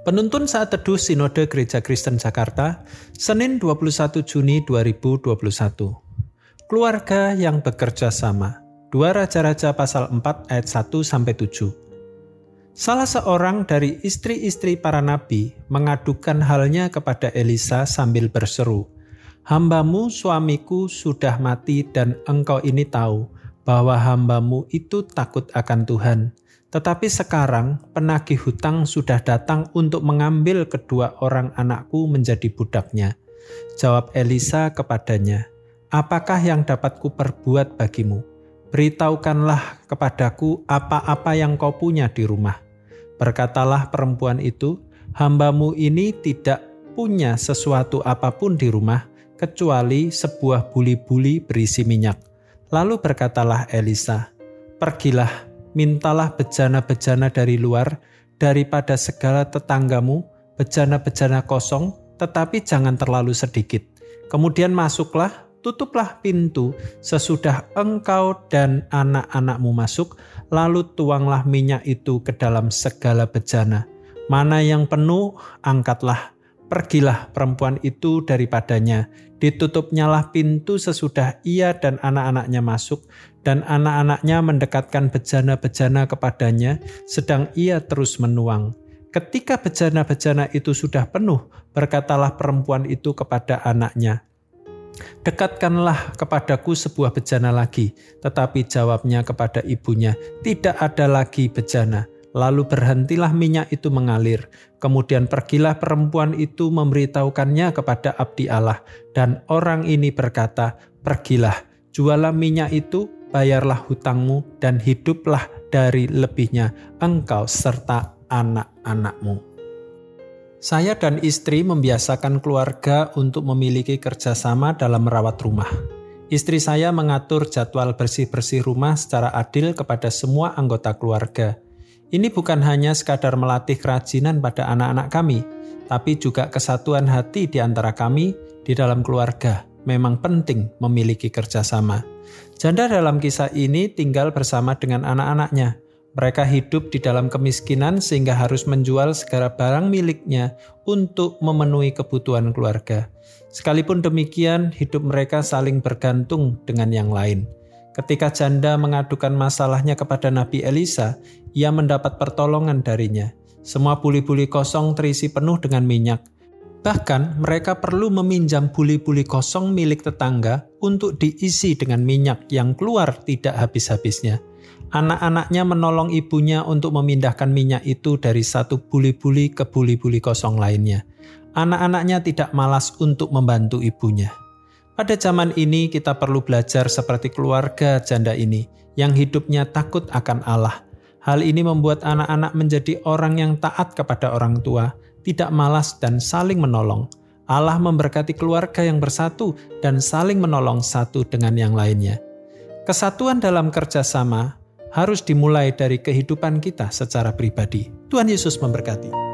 Penuntun saat teduh Sinode Gereja Kristen Jakarta, Senin 21 Juni 2021. Keluarga yang bekerja sama. Dua Raja-Raja pasal 4 ayat 1 sampai 7. Salah seorang dari istri-istri para nabi mengadukan halnya kepada Elisa sambil berseru, "Hambamu suamiku sudah mati dan engkau ini tahu bahwa hambamu itu takut akan Tuhan." Tetapi sekarang penagih hutang sudah datang untuk mengambil kedua orang anakku menjadi budaknya. Jawab Elisa kepadanya, Apakah yang dapat kuperbuat bagimu? Beritahukanlah kepadaku apa-apa yang kau punya di rumah. Berkatalah perempuan itu, hambamu ini tidak punya sesuatu apa pun di rumah, kecuali sebuah buli-buli berisi minyak. Lalu berkatalah Elisa, Pergilah, mintalah bejana-bejana dari luar daripada segala tetanggamu, bejana-bejana kosong, tetapi jangan terlalu sedikit. Kemudian masuklah, tutuplah pintu sesudah engkau dan anak-anakmu masuk, lalu tuanglah minyak itu ke dalam segala bejana. Mana yang penuh, angkatlah. Pergilah perempuan itu daripadanya. Ditutupnyalah pintu sesudah ia dan anak-anaknya masuk, dan anak-anaknya mendekatkan bejana-bejana kepadanya, sedang ia terus menuang. Ketika bejana-bejana itu sudah penuh, berkatalah perempuan itu kepada anaknya, Dekatkanlah kepadaku sebuah bejana lagi, tetapi jawabnya kepada ibunya, "Tidak ada lagi bejana." Lalu berhentilah minyak itu mengalir. Kemudian pergilah perempuan itu memberitahukannya kepada abdi Allah, dan orang ini berkata, "Pergilah, jualah minyak itu bayarlah hutangmu dan hiduplah dari lebihnya engkau serta anak-anakmu. Saya dan istri membiasakan keluarga untuk memiliki kerjasama dalam merawat rumah. Istri saya mengatur jadwal bersih-bersih rumah secara adil kepada semua anggota keluarga. Ini bukan hanya sekadar melatih kerajinan pada anak-anak kami, tapi juga kesatuan hati di antara kami di dalam keluarga. Memang penting memiliki kerjasama. Janda dalam kisah ini tinggal bersama dengan anak-anaknya. Mereka hidup di dalam kemiskinan sehingga harus menjual segala barang miliknya untuk memenuhi kebutuhan keluarga. Sekalipun demikian, hidup mereka saling bergantung dengan yang lain. Ketika janda mengadukan masalahnya kepada Nabi Elisa, ia mendapat pertolongan darinya. Semua buli-buli kosong terisi penuh dengan minyak. Bahkan mereka perlu meminjam buli-buli kosong milik tetangga untuk diisi dengan minyak yang keluar tidak habis-habisnya. Anak-anaknya menolong ibunya untuk memindahkan minyak itu dari satu buli-buli ke buli-buli kosong lainnya. Anak-anaknya tidak malas untuk membantu ibunya. Pada zaman ini kita perlu belajar seperti keluarga janda ini yang hidupnya takut akan Allah. Hal ini membuat anak-anak menjadi orang yang taat kepada orang tua, tidak malas dan saling menolong. Allah memberkati keluarga yang bersatu dan saling menolong satu dengan yang lainnya. Kesatuan dalam kerjasama harus dimulai dari kehidupan kita secara pribadi. Tuhan Yesus memberkati.